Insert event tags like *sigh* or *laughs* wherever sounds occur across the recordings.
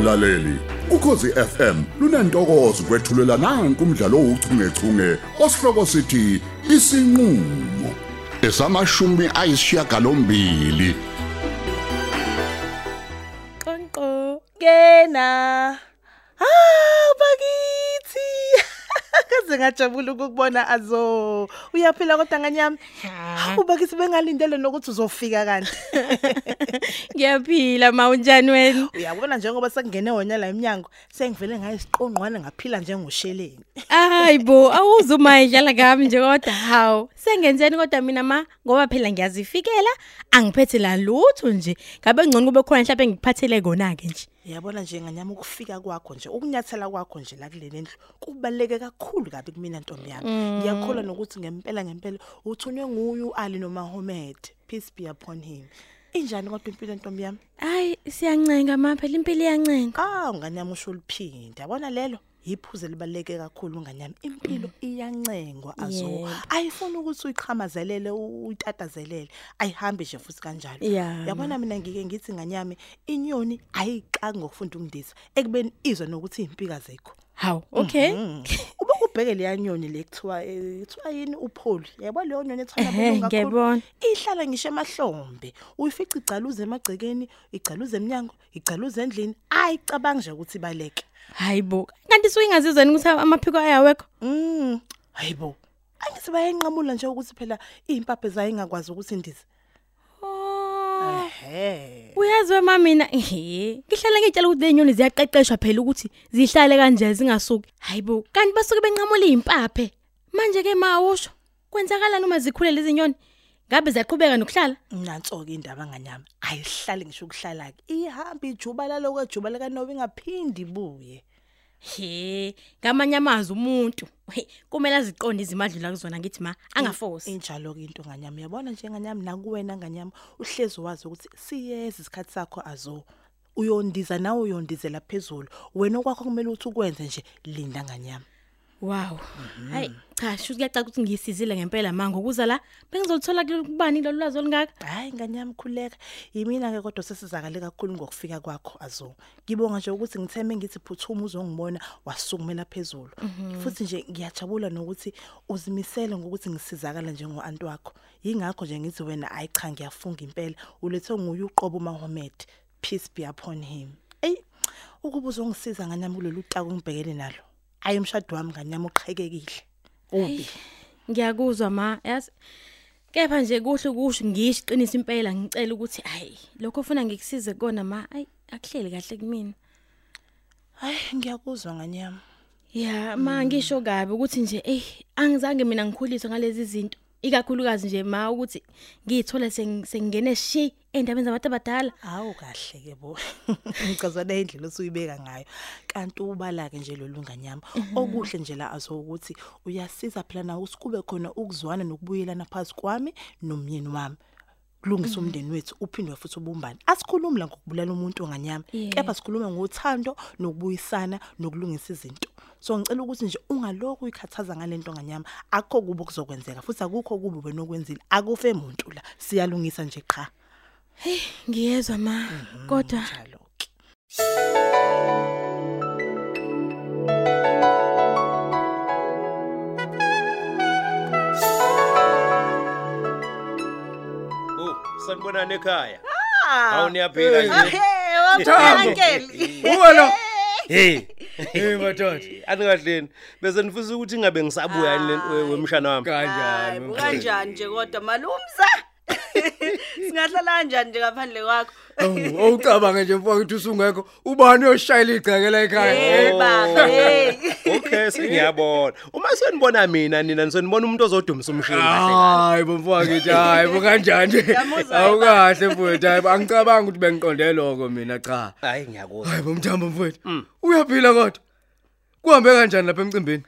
mlaleli. Ukhosi FM lunantokozo kwethulela nanku umdlalo ouchungechunge osihloko sithi isinqulo. Esamashumi ayisishiyagalombili Qonqo ngajabula ukukubona azo. Uyaphila kodwa nganyami. Hawu bakithi bengalindele nokuthi uzofika kanti. *laughs* Ngiyaphila ma unjani wena? Uyabona njengoba sekungene wona la eminyango sengivele ngayisiqongqwane ngaphila njengosheleni. Hayibo, awuzuma idlala ngami nje kodwa hawu. Sengenzeni kodwa mina ma ngoba phela ngiyazifikela, angiphethe la lutho nje. Ngabe ngcono kube khona mhlawumbe ngikuphathele kona ke nje. Uyabona nje nganyama ukufika kwakho nje ukunyathela kwakho nje la kuleli ndlu kubaleke kakhulu kabi kumina ntombi yami. Ngiyakholwa nokuthi ngempela ngempela uthunywe nguyu Ali noMahomed. Peace be upon him. Injani kodwa impilo ntombi yami? Hayi, siyancenga ma phela impilo iyancenga. Ah nganyama usho liphinde. Yabona lelo iphuze libaleke kakhulu nganyama. Impilo iyancengwa azo. Yebo. Ayifuni ukuthi uyiqhamazelele uyitatazelele. Ayihambe nje futhi kanjalo. Ya, Yabona mina ngike ngithi nganyama inyoni ayiqangi ngokufunda umndisi ekubeni izwe nokuthi impika zekho. Hawu, okay. *laughs* Mm. Ube kubheke le nyoni le kuthiwa eh, kuthiwa yini upholi. Yabo leyo nyoni ethwala Ehhe, abelungu kakhulu. ngiyabona. Ihlala ngisho emahlombe. Uyifica igcaluze emagcekeni, igcaluze eminyango, igcaluze endlini. Ayicabanga nje ukuthi baleke. Hayibo, kanti suyingazizweni ukuthi amaphiko ayawekho? Mm. Hayibo. Angithi bayanqamula nje ukuthi phela impaphe zayo ingakwazi ukuthi indize. Oh. Ehhe. Uyazi wema mina, ehe, ngihlala ngitshela ukuthi lenyoni ziyaqeqeshwa phela ukuthi zihlale kanje zingasuki. Hayibo, kanti basuke benqamula impaphe. Manje ke mawusho, kwenzakala noma zikhule lezi nyoni? Ngabe ziyaqhubeka nokuhlala? Nanso ke indaba nganyama. Ayihlali ngisho ukuhlala ke. Ihamba ijubala lokwejuba lika Nobi ngaphindi ibuye. He, ngamanye amazwi umuntu, he, kumele aziqonde izimadlula kuzona ngithi ma, angafosi. Injalo ke into nganyama. Uyabona nje nganyama nakuwena nganyama uhlezi wazi ukuthi siyeza isikhathi sakho azo. Uyondiza nawe uyondizela phezulu. Wena okwakho kumele uthi ukwenze nje linda nganyama. Wow. Hayi, cha, sho kuyacaca ukuthi ngisizile ngempela manje ukuza la, bengizolithola kubani lo lwazi olungaka? Hayi nganyama khuleka. Yimina ke kodwa sesizakale kakhulu ngokufika kwakho azo. Ngibonga nje ukuthi ngitheme ngithi phuthuma uzongibona wasukumela phezulu. Futhi nje ngiyajabula nokuthi uzimisele ngokuthi ngisizakala njengo anti wakho. Yingakho nje ngithi wena ayi cha ngiyafunga impela. Ulethwe nguye uqobo Mohammed. Peace be upon him. Ey ukuba uzongisiza nganyama kulolu taku ngibhekele nalo. Ayi umshado wami nganyama uqhekekile. Ubi. Ngiyakuzwa ma, yazi. Kepha nje kuhle kusho ngisho iqinisa impela ngicela ukuthi hayi, lokho ufuna ngikusize kona ma, ayi akuhleli kahle kumina. Hayi ngiyakuzwa nganyama. Ya, ma ngisho kabi ukuthi nje eh angizange mina ngikhuliswe ngalezi zinto. Ikakhulukazi nje ma ukuthi ngithola seng- sengingene shi endabeni zabantu abadala. Hawu kahle ke bo. *laughs* Ngicazana indlela osuyibeka ngayo. Kanti ubala ke nje lolunganyama. Okuhle nje la azo ukuthi uyasiza phela nawe usikube khona ukuzwana nokubuyelana phansi kwami nomyeni wami. kulungisa umndeni wethu uphindwe futhi ubumbane asikhulumi la ngokubulala umuntu onganyama Yeah. kepha sikhuluma ngothando nokubuyisana nokulungisa izinto so ngicela ukuthi nje ungalokhu uyikhathaza ngalento nganyama. Akho kubo kuzokwenzeka futhi akukho kubo wena okwenzile. Akufe umuntu la siyalungisa nje qha. Ngiyezwa ma, kodwa. njalo ke Oh, sanibonani ekhaya. Hawu niyaphila nje. wamtholankeli Uwena. Hey. *laughs* Hey madoda. Anikahleni. Bese nifisa ukuthi ingabe ngisabuya yini le- we- wemshana wami. Kanjani? Hayi, kanjani nje kodwa malumza? *laughs* Singahlala kanjani nje ngaphandle kwakho? Oh, Awucabange nje mfowethu ukuthi usungekho. Ubani uyoshayela igceke la ekhaya? Hey baba, hey. *laughs* Okay, sengiyabona. Uma senibona mina nina nisenibona umuntu ozodumisa umshini kahle. Hayi bo mfowethu, hayi bo kanjani nje? Awukahle mfowethu, hayi angicabangi ukuthi bengiqonde lokho mina cha. Hayi ngiyakuzwa. Hayi bo mthambo mfowethu. Uyaphila kodwa? Kuhambe kanjani lapha emcimbini?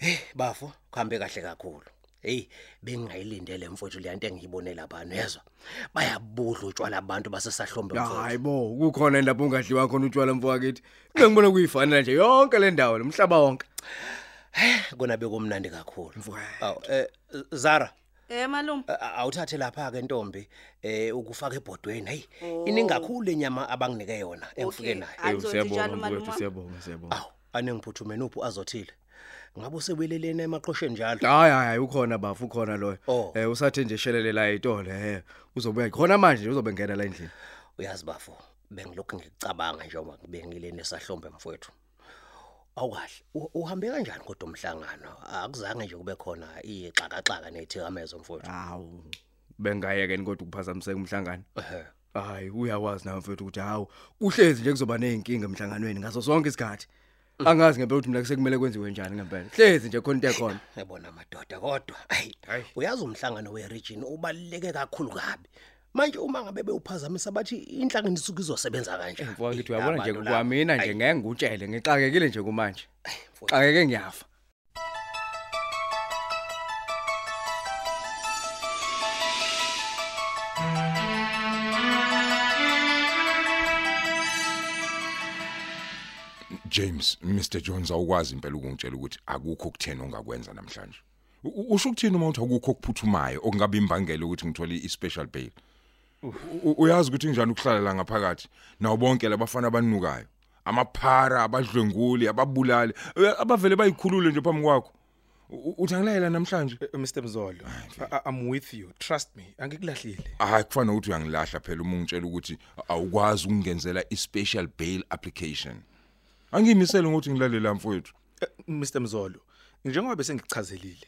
Eh, bafo, kuhambe kahle kakhulu. Hey, bengingayilindele mfowethu le nto engiyibone lapha nezwa. Bayabudla utshwala abantu basesahlombe Hayi mfowethu. bo, kukhona lapho ungadliwa khona utshwala mfowethu. Ngibona kuyifanele nje yonke le ndawo, lomhlaba wonke. Kona bekumnandi kakhulu. Aw, eh Zara, Eh malume. A- a- awuthathe lapha ke ntombi eh ukufaka ebhodweni hey iningi kakhulu inyama abanginike yona engifike Okay. nayo Eh, Angizothi njalo siyabonga malume. mfowethu siyabonga siyabonga awu anengiphuthume nuphu azothile ngabe usebelelene emaqhosheni njalo? Hayi hayi ukhona bafu ukhona loyo. Oh. eh usathe nje shelele la itole eh uzobuya khona manje uzobe ngena la endlini. Uyazi bafo bengilokhu ngicabanga njengoba ngibengile nesahlombe mfowethu. Awukahle u- uhambe kanjani kodwa umhlangano? Akuzange nje kube khona ixakaxaka nethikamezo mfowethu. Hawu bengayeke kodwa ukuphazamiseka umhlangano. Ehe. Hayi uyawazi nawe mfethu ukuthi hawu uhlezi nje kuzoba nezinkinga emhlanganweni ngaso sonke isikhathi. *laughs* angazi ngempela ukuthi mina kusekumele kwenziwe njani ngempela. Hlezi nje khona into ekhona *clears throat* yabona madoda kodwa ayi Hayi. uyazi umhlangano weregion ubaluleke kakhulu kabi. Manje uma ngabe bewuphazamisa bathi inhlangano isuke izosebenza kanjani mfowethu Eh, uyabona nje abantu laba. kwamina nje Ayi, ngeke ngutshele ngixakekile nje kumanje. Mfowethu, xakeke ngiyafa. James Mr Jones awukwazi impela ukungitshela ukuthi akukho ukuthena ongakwenza namhlanje U- u- usho ukuthini uma uthi akukho okuphuthumayo okungabe imbangela ukuthi ngithole i-special bail U- u- uyazi ukuthi njani ukuhlala la ngaphakathi nawo bonke labafana abanukayo amaphara abadlwenguli ababulali eh, abavele bayikhulule nje phambi kwakho U- u- uthi angilayela namhlanje Uh, Mr Mzolo, I- I- I'm with you. Trust me. Angikulahlile. hayi kufana ukuthi uyangilahla phela uma ungitshela ukuthi awukwazi ukungenzela i-special bail application angiyimisele ngokuthi ngilalela mfowethu Uh, Mr Mzolo, njengoba bese ngichazelile,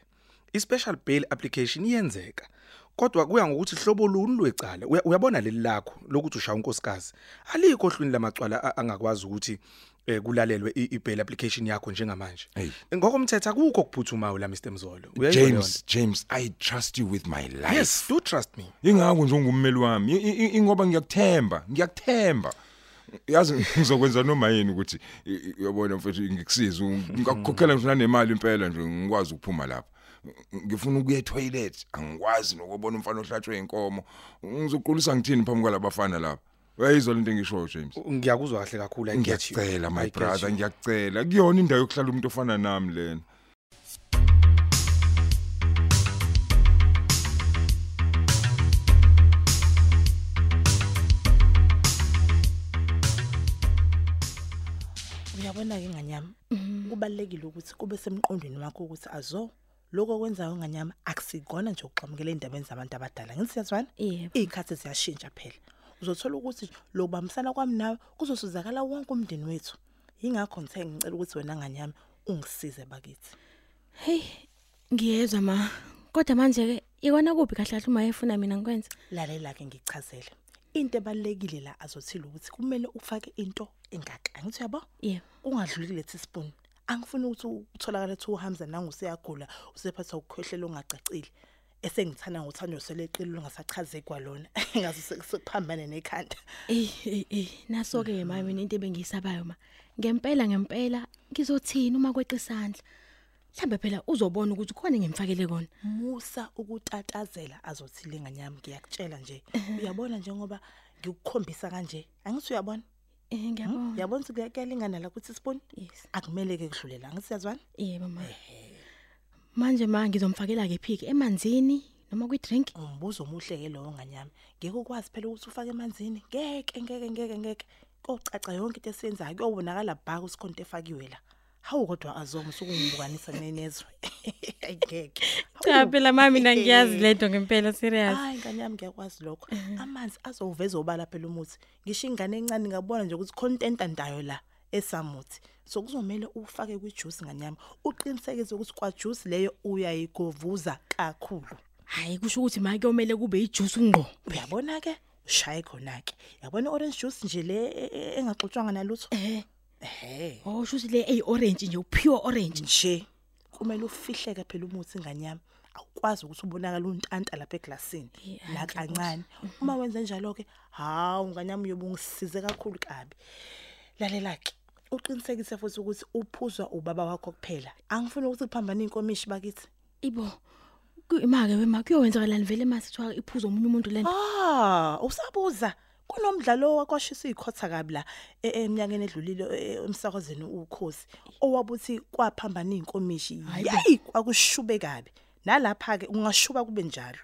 i-special bail application iyenzeka. Kodwa kuya ngokuthi hlobo luni lwecala. Uya- Uyabona leli lakho lokuthi ushaya unkosikazi. Alikho hlwini lamacwala angakwazi ukuthi eh kulalelwe i-bail application yakho njengamanje. Ngokomthetho akukho kuphuthumayo la Mr Mzolo. Uyayibona? James James I trust you with my life Yes, do trust me. ingakho nje ungummeli wami ingoba ngiyakuthemba ngiyakuthemba yazi *laughs* ngizokwenza noma yini ukuthi i- i- uyabona mfethu ngikusiza ngakukhokhela nje nanemali impela nje ngikwazi ukuphuma lapha. Ngifuna ukuya etoilet angikwazi nokubona umfana ohlatshwe inkomo ngizoqulisa ngithini phambi kwalabafana lapha? Uyayizwa lento engishoyo James? Ngiyakuzwa kahle kakhulu I get you. ngiyacela I my get brother you. ngiyacela. Kuyona indawo yokuhlala umuntu ofana nami lena. Uyabona ke nganyama kubalekile ukuthi kube semqondweni wakho ukuthi azo lokho okwenzayo nganyama akusikona nje ukuxamukela indaba zabantu abadala. Ngithi siyazwana? Yebo. izikhathi ziyashintsha phela. Uzothola ukuthi lo bambisana kwami nawe kuzosizakala wonke umndeni wethu. Ingakho ngithe ngicela ukuthi wena nganyama ungisize bakithi. Hey, ngiyezwa ma. Kodwa manje ke ikona kuphi kahle kahle uma efuna mina ngikwenza? lalela ke ngichazele. Into ebalekile la azothila ukuthi kumele ufake into engaka ngithi uyabo Yebo. ungadluli kule teaspoon angifuni ukuthi utholakala ethi uhamza nanguseyagula usephatha ukukhwehlela ongacacile esengithanda ngothando seleqile lungasachaze kwalona *laughs* ngaze sekuphambane nekhanda Eh naso ke mama mina into ebengisabayo ma. Ngempela ngempela ngizothina uma kweqa isandla. Mhlambe phela uzobona ukuthi khona ngimfakele kona. musa ukutatazela azothile nganyami ngiyakutshela nje. Uyabona njengoba ngikukhombisa kanje. Angithi uyabona? Eh ngiyabona. uyabona ukuthi kuya- kuyalingana la kuthi spoon Yes. akumele ke kudlulela ngithi siyazwana Yebo ma. Manje ma ngizomfakela ke phiki emanzini noma kwi drink. umbuzo omuhle ke lowo nganyami ngeke ukwazi phela ukuthi ufake emanzini? Ngeke ngeke ngeke ngeke. Kocaca yonke into esiyenzayo kuyobonakala bhaka usikhonto efakiwe la. Hawu kodwa azoma usukungibukanisa nenezwe. *laughs* Ngeke Cha phela mama mina ngiyazi lento ngempela serious. hayi nganyami ngiyakwazi lokho. Amanzi azoveza obala phela umuthi. Ngisho ingane encane ngabona nje ukuthi content andayo la esamuthi. So kuzomela ufake kwijuice nganyami uqinisekise ukuthi kwa juice leyo uyayigovuza kakhulu. Hayi kusho ukuthi ma kuyomela kube ijuice ngqo. uyabona ke ushaye khona ke yabona orange juice nje le e- e- engaxutshwanga nalutho? Eh. Ehe Oh shuthi le ey orange nje pure orange. nje. Kumele ufihleke phela umuthi nganyama awukwazi ukuthi ubonakala untanta lapha eglasini. Eh, la hayi, kancane. Uma wenza njalo ke hawu nganyama uyobe ungisize kakhulu kabi. Lalela ke uqinisekise futhi ukuthi uphuzwa ubaba wakho kuphela. Angifuni ukuthi kuphambane inkomishi bakithi. Ibo. Kuyimake wema kuyowenzakalani vele masithiwa iphuzo omunye umuntu lena. ah usabuza. Kunomdlalo wakwashisa ikhotha kabi la e- eminyakeni edlulile e- emsakazweni ukhosi owabuthi kwaphambana inkomishi yayi kwakushube kabi nalapha ke ungashuba kube njalo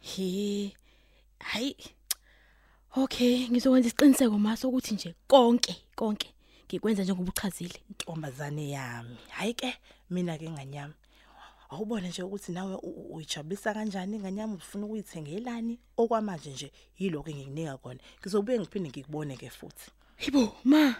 He. Hayi. Okay, ngizokwenza isiqiniseko maso ukuthi nje konke, konke ngikwenza njengoba uchazile. intombazane yami hayi ke mina ke nganyami awubone nje ukuthi nawe u- u- uyijabulisa kanjani nganyami ufuna ukuyithengelani okwamanje nje yiloko engikunika kona ngizobuye ngiphinde ngikubone ke futhi Yibo, ma.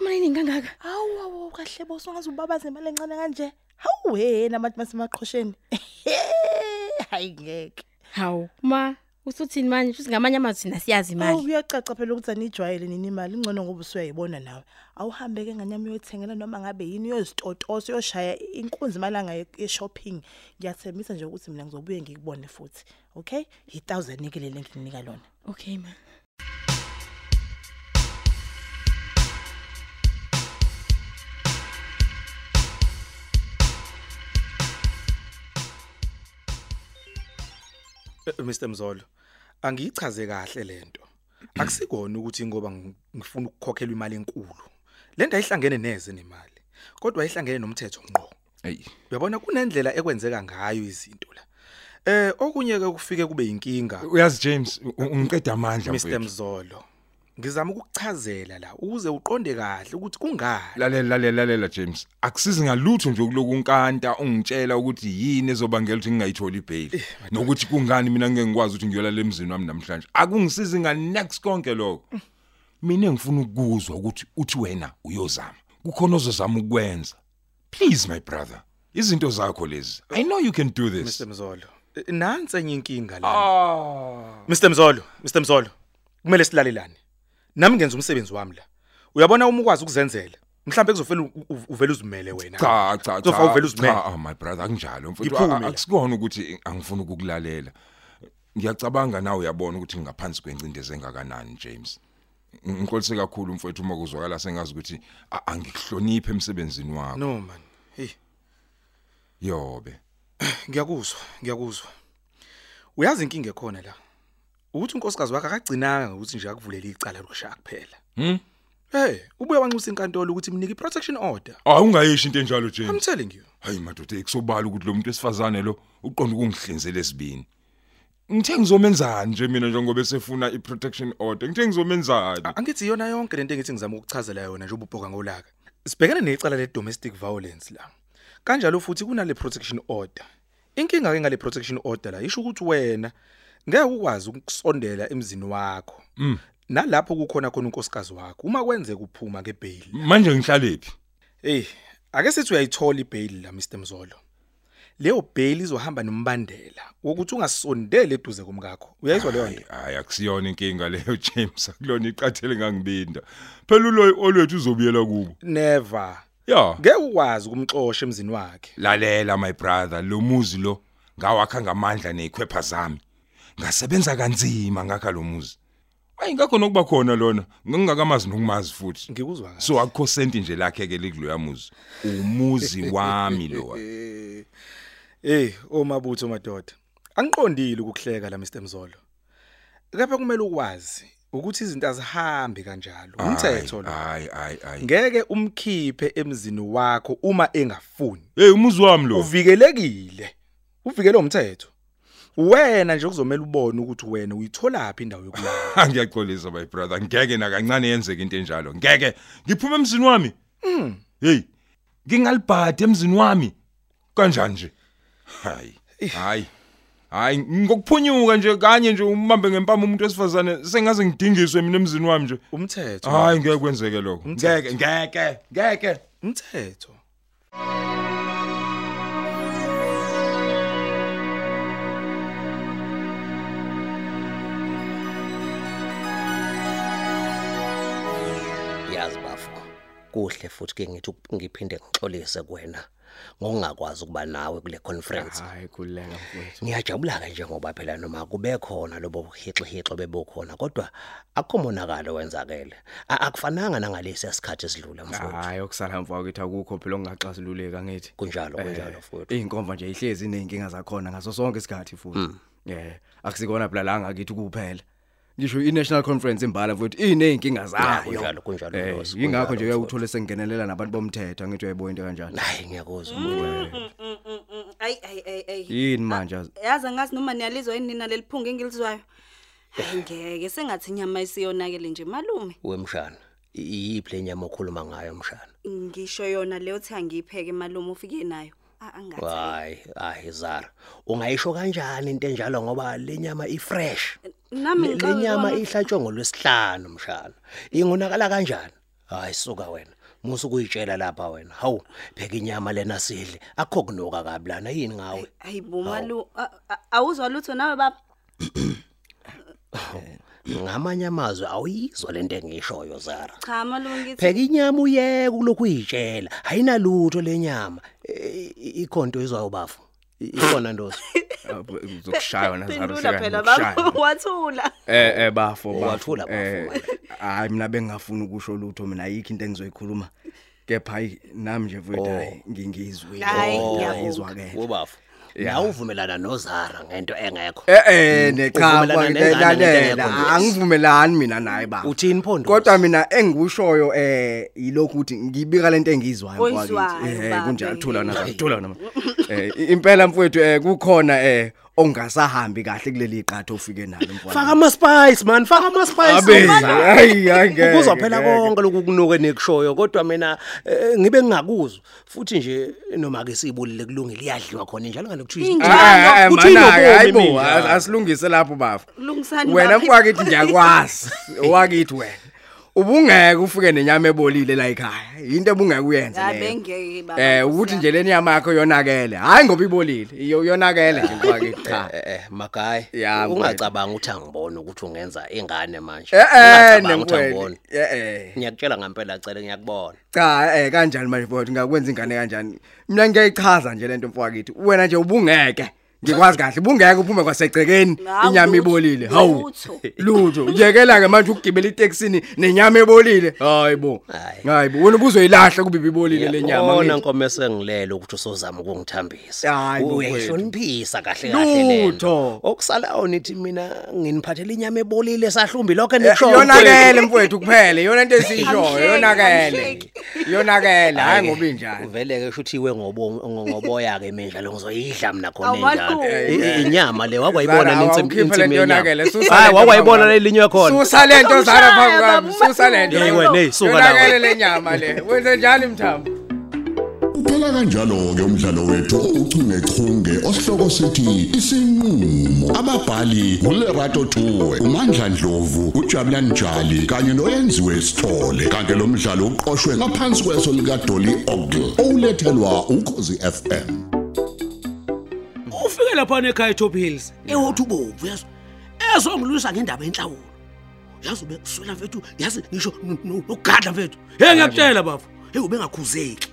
Imali eningi kangaka. Hawu awu kahle boso ngaze ubabaze imali encane kanje. Hawu wena abantu basemaqhosheni. *laughs* Hayi ngeke. Hawu, ma, usuthini manje? Futhi ngamanye amazwi thina siyazi Hawu imali. uyacaca phela ukuthi anijwayele nini imali ingcono ngoba usuyayibona nawe. Awuhambe ke nganyama uyothengela noma ngabe yini uyozitotosa uyoshaya inkunzi malanga ye shopping. Ngiyathembisa nje ukuthi mina ngizobuye ngikubone futhi. Okay? yi1000 nikele lenginika lona. Okay, ma. Eh, Mr Mzolo angiyichaze kahle lento akusikona ukuthi ngoba ng- ngifuna ukukhokhelwa imali enkulu. Lento ayihlangene neze nemali kodwa ayihlangene nomthetho ngqo. Ey. uyabona kunendlela ekwenzeka ngayo izinto la. Eh okunye ke kufike kube inkinga Uyazi James, ungiqeda amandla Mr. Mzolo. Ngizama ukukuchazela la ukuze uqonde kahle ukuthi kungani Lalela lalela lalela James. Akusizi ngalutho nje ukuloku unkanta ungitshela ukuthi yini ezobangela ukuthi ngingayitholi ibail. Nokuthi kungani mina ngeke ngikwazi ukuthi ngiyolala emzini wami namhlanje. Akungisizi nga next konke lokho. Mina ngifuna ukuzwa ukuthi uthi wena uyozama. Kukhona ozozama ukwenza. Please my brother. Izinto zakho lezi. I know you can do this. Mr Mzolo eh, nansi enye inkinga la Ah. Mr Mzolo Mr Mzolo kumele silalelane nami ngenza umsebenzi wami la uyabona uma ukwazi ukuzenzela mhlawumbe kuzofela u- u- uvele uzimele wena Cha cha Kuzofa uvele uzimele. Cha, my brother akunjalo mfowethu. Akusikona ukuthi angifuni ukukulalela. Ngiyacabanga nawe uyabona ukuthi ngaphansi kwencindezi engakanani James. Ngikholise kakhulu mfowethu uma kuzwakala sengazi ukuthi angikuhloniphe emsebenzini wakho. no man hey Yobe. ngiyakuzwa ngiyakuzwa uyazi inkinga ekhona la ukuthi unkosikazi wakhe akagcinanga ukuthi nje akuvulela icala lokushaya kuphela Hmm? hey ubuye wanxusa inkantolo ukuthi imnike protection order Ah ungayishi into enjalo i'm James. telling you Hayi madoda ekusobala ukuthi lo muntu wesifazane lo uqonda ukungihlinzela esibini. Ngithe ngizomenzani nje mina njengoba esefuna iprotection order. Ngithe ngizomenzani? A- angithi yona yonke lento engithi ngizama ukuchazela yona nje ububhoka ngolaka sibhekene necala le domestic violence la kanjalo futhi kunale protection order inkinga ke ngale protection order la isho ukuthi wena ngeke ukwazi ukusondela emzini wakho nalapho kukhona khona unkosikazi wakho uma kwenzeka uphuma ngebail Manje ngihlalephi? hey ake sithi uyayithola ibail la Mr Mzolo leyo bail izohamba nombandela wokuthi ungasondele eduze komkakho uyayizwa leyo nto Hayi akusiyona inkinga leyo James akulona iqathele ngangibinda. Phela uloyi olwethu uzobuyela kubo. never Ya. ngeke ukwazi ukumxosha emzini wakhe Lalela my brother lo muzi lo ngawakha ngamandla nezikhwepha zami. Ngasebenza kanzima ngakha lo muzi. Ayingakho nokuba khona lona ngingakamazi nokumazi futhi. ngikuzwa kahle So akukho senti nje lakhe ke likuloya muzi. Umuzi wami lo. *laughs* hey omabutho madoda angiqondile ukuhleka la Mr Mzolo kepha kumele ukwazi ukuthi izinto azihambi kanjalo umthetho lo Hayi hayi hayi. ngeke umkhiphe emzini wakho uma engafuni Hey umuzi wami lo. uvikelekile uvikele umthetho wena nje kuzomela ubone ukuthi wena uyitholaphi indawo yokulala *laughs* Ngiyaxolisa my brother ngeke nakancane yenzeke into enjalo. Ngeke ngiphuma emzini wami. Mm. Hey. Ngingalibhadi emzini wami. Kanjani nje? Hayi. Hayi. Hayi ngokuphunyuka nje kanye nje umbambe ngempama umuntu wesifazane sengaze ngidingiswe mina emzini wami nje. umthetho Hayi ngeke kwenzeke lokho. Ngeke ngeke ngeke. umthetho kuhle futhi ke ngithi ngiphinde ngixolise kuwena ngokungakwazi ukuba nawe kule conference. Hayi khulileka mfowethu ngiyajabula ke njengoba phela noma kube khona lobo hixi hixo bebukhona kodwa akukho monakalo wenzakele. Akufananga nangalesi isikhathi esidlule mfowethu. Hayi okusala mfowethu akukho phela ongaxazululeka ngithi. Kunjalo kunjalo Eh, futhi iy'nkomfa nje ihlezi iney'nkinga zakhona ngaso sonke isikhathi futhi. Yeah akusikona phela la ngakithi kuphela. Ngisho i-national conference imbala futhi iney'nkinga zayo. kunjalo kunjalo Eh, Nkosi, yingakho kunjalo, nje mfowethu. uyawuthole sengenelela nabantu bomthetho angithi uyayibona into kanjani hayi ngiyakuzwa ayi ayi ayi ayi. Hayi yini manje? yazi angazi noma niyalizwa yini nina leliphunga engilizwayo. Hayi ngeke sengathi inyama isiyonakele nje malume. Wemshana i- iyiphi lenyama okhuluma ngayo mshana? Ngisho yona leyo thi angiyipheke malume ufike nayo. Ah, angathi hayi hayi zara. Ungayisho kanjani into enjalo ngoba lenyama ifresh? Nami lenyama ihlatshwe ngolwesihlanu mshana. Ingonakala kanjani? Hayi suka wena. Musu kuyitshela lapha wena. Hawu pheka inyama lena sidle. Akho kunuka kabi lana yini ngawe? Hayi bo malu a- a- awuzwa lutho nawe baba? Ngamanye amazwi awuyizwa lento engishoyo zara. Cha malume ngithi pheka inyama uyeke kulokhu uyitshela. Ayinalutho lenyama i- ikhonto izwayo bafu I- ikhona ndosi *laughs* uzokushaya wena Zara Phendula phela uhleka baba wathula Eh eh bafo bafo. Wathula, bafo, Eh, Hayi mina bengafuni ukusho lutho mina ayikho into engizoyikhuluma. Kepha hayi nami nje mfowethu hayi ngingizwile. Hayi, Oh, ngiyabonga. Ngiyizwakele. wobafu Ya. nawuvumelana nozara ngento engekho Eh eh necha Uvumelana nengane ngento lalela engekho nje. angivumelani mina naye baba. uthini phondo Kodwa mina engikushoyo eh yilokhu ukuthi ngibika lento engizwayo Oyizwayo, Eh babe. kunjalo thula na thula na. Eh impela mfowethu eh kukhona eh ongasahambi kahle kuleli iqatho ufike nalo mfowethu. faka ama spice man faka ama spice Abe hayi hayi ngeke, ukuzwa phela ngeke. konke lokhu kunuke nekushoyo kodwa mina eh, ngibe ngingakuzwa futhi nje noma ke sibulile kulungile iyadliwa khona njalo ngalokuthiwa Injalo. Ah, eh, Uthini manake ngobomi hayibo mina? as- asilungise lapho bafu Lungisani wena baphi? mfwakithi ngiyakwazi *laughs* wakithi wena ubungeke ufike nenyama ebolile la ekhaya. Into ebungeke uyenze hayi leyo. bengeke baba eh ukuthi nje le nyama yakho yonakele hayi ngoba ibolile. Iyo yonakele nje mfwakithi cha. Eh eh magayi Ya, ungacabanga ukuthi angibona ukuthi ungenza ingane manje. Eh eh Ungacabanga ukuthi nemfowethu angibona eh eh. Ngiyakutshela ngempela cele ngiyakubona. Cha eh kanjani manje mfowethu? Ngakwenza ingane kanjani? Mina ngiyayichaza nje lento mfwakithi wena nje ubungeke. Ngikwazi kahle. Ubungeke uphume kwasegcekeni Hawu, inyama lutho, ibolile. Hawu lutho. lutho. Yekela ke manje ukugibela itaxini nenyama ebolile hayibo Hayi. hayibo wena ubuzoyilahla kubibi ibolile le nyama Ngiyabona ngithi. nkomo esengilele ukuthi usozama ukungithambisa. Hayi, bo, uyayihloniphisa kahle kahle lento. Lutho. okusalayo nithi mina nginiphathele inyama ebolile sahlumbi lokho Eh, enishoyo yonakele mfowethu kuphela yona into *laughs* esiyishoyo Angisheki, yonakele angisheki. yonakele hayi ngoba injani uvele ke usho ukuthi iwe ngobo ngoboya ke mina lo ngizoyidla mina khona Awumahluli. enjalo I- inyama le wakwayibona Zara, nensimbi awukhiphe lento insimbi yonakele, yenyama susa hayi lento wakwayibona phambi lelinywe khona susa lento zara phambi kwami. Uzomshaya, susa lento Hey, wena, hey, suka la yonakele wena. le nyama le. Wenze njalo mthambo Uphela kanjalo ke umdlalo wethu uchungechunge osihloko sithi isinqulo. Ababhali uLerato Tuwe uMandla Dlovu uJabulani Njali kanye noyenziwe Sithole. Kanti lo mdlalo uqoqwwe ngaphansi kweso lika Dolly Ogle olethelwa ukhozi FM ufike lapha ekhaya eTop Hills. Ewothi ubomvu yazi? Ezongilwisa ngendaba yenhlawulo. Yazi ube kuswela mfethu yazi ngisho no- no- nokugadla mfethu. Hey ngiyakutshela bafu. Hey ube ngakhuzeki.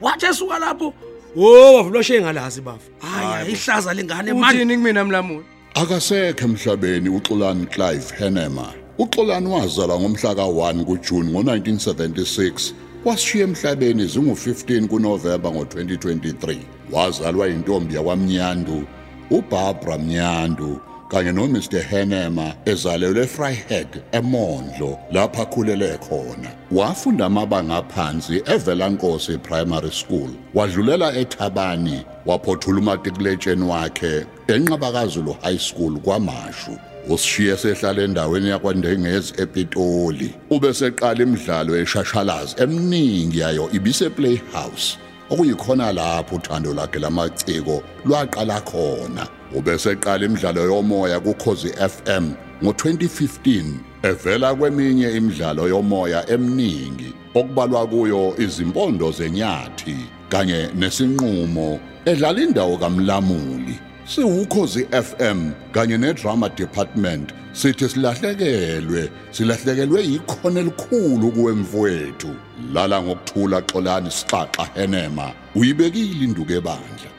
Wathi esuka lapho wo wavuloshe ngalazi bafu. Hayi ihlaza lengane manje. uthini kumina mlamuli akasekho emhlabeni uXolani Clive Henema. uXolani wazalwa ngomhla ka1 kuJune ngo1976 washiya emhlabeni zingu15 kuNovember ngo2023 wazalwa intombi yakwamnyandu uBarbara Mnyandu. Kanye noMr. Henema ezalelwe Vryheid eMondlo lapha akhulele khona. Wafunda amabanga aphansi eVelankosi Primary School wadlulela eThabani waphothula umatikuletsheni wakhe eNqabakazulu High School kwaMashu. Usishiye sehlala endaweni yakwandengezi ePitoli. Ubeseqala imidlalo eshashalazi eminingi yayo ibise Playhouse. Okuyikhona lapho uthando lakhe lamaciko lwaqala khona. Ubeseqala imidlalo yomoya kukhozi FM ngo2015 evela kweminye imidlalo yomoya eminingi okubalwa kuyo izimpondo zenyathi kanye nesinqumo edlala indawo kaMlamuli. Siwukhozi FM kanye nedrama department sithi silahlekelwe silahlekelwe ikhono elikhulu kuwemfowethu. Lala ngokuthula xolani sixaxa henema uyibekile induku ebandla.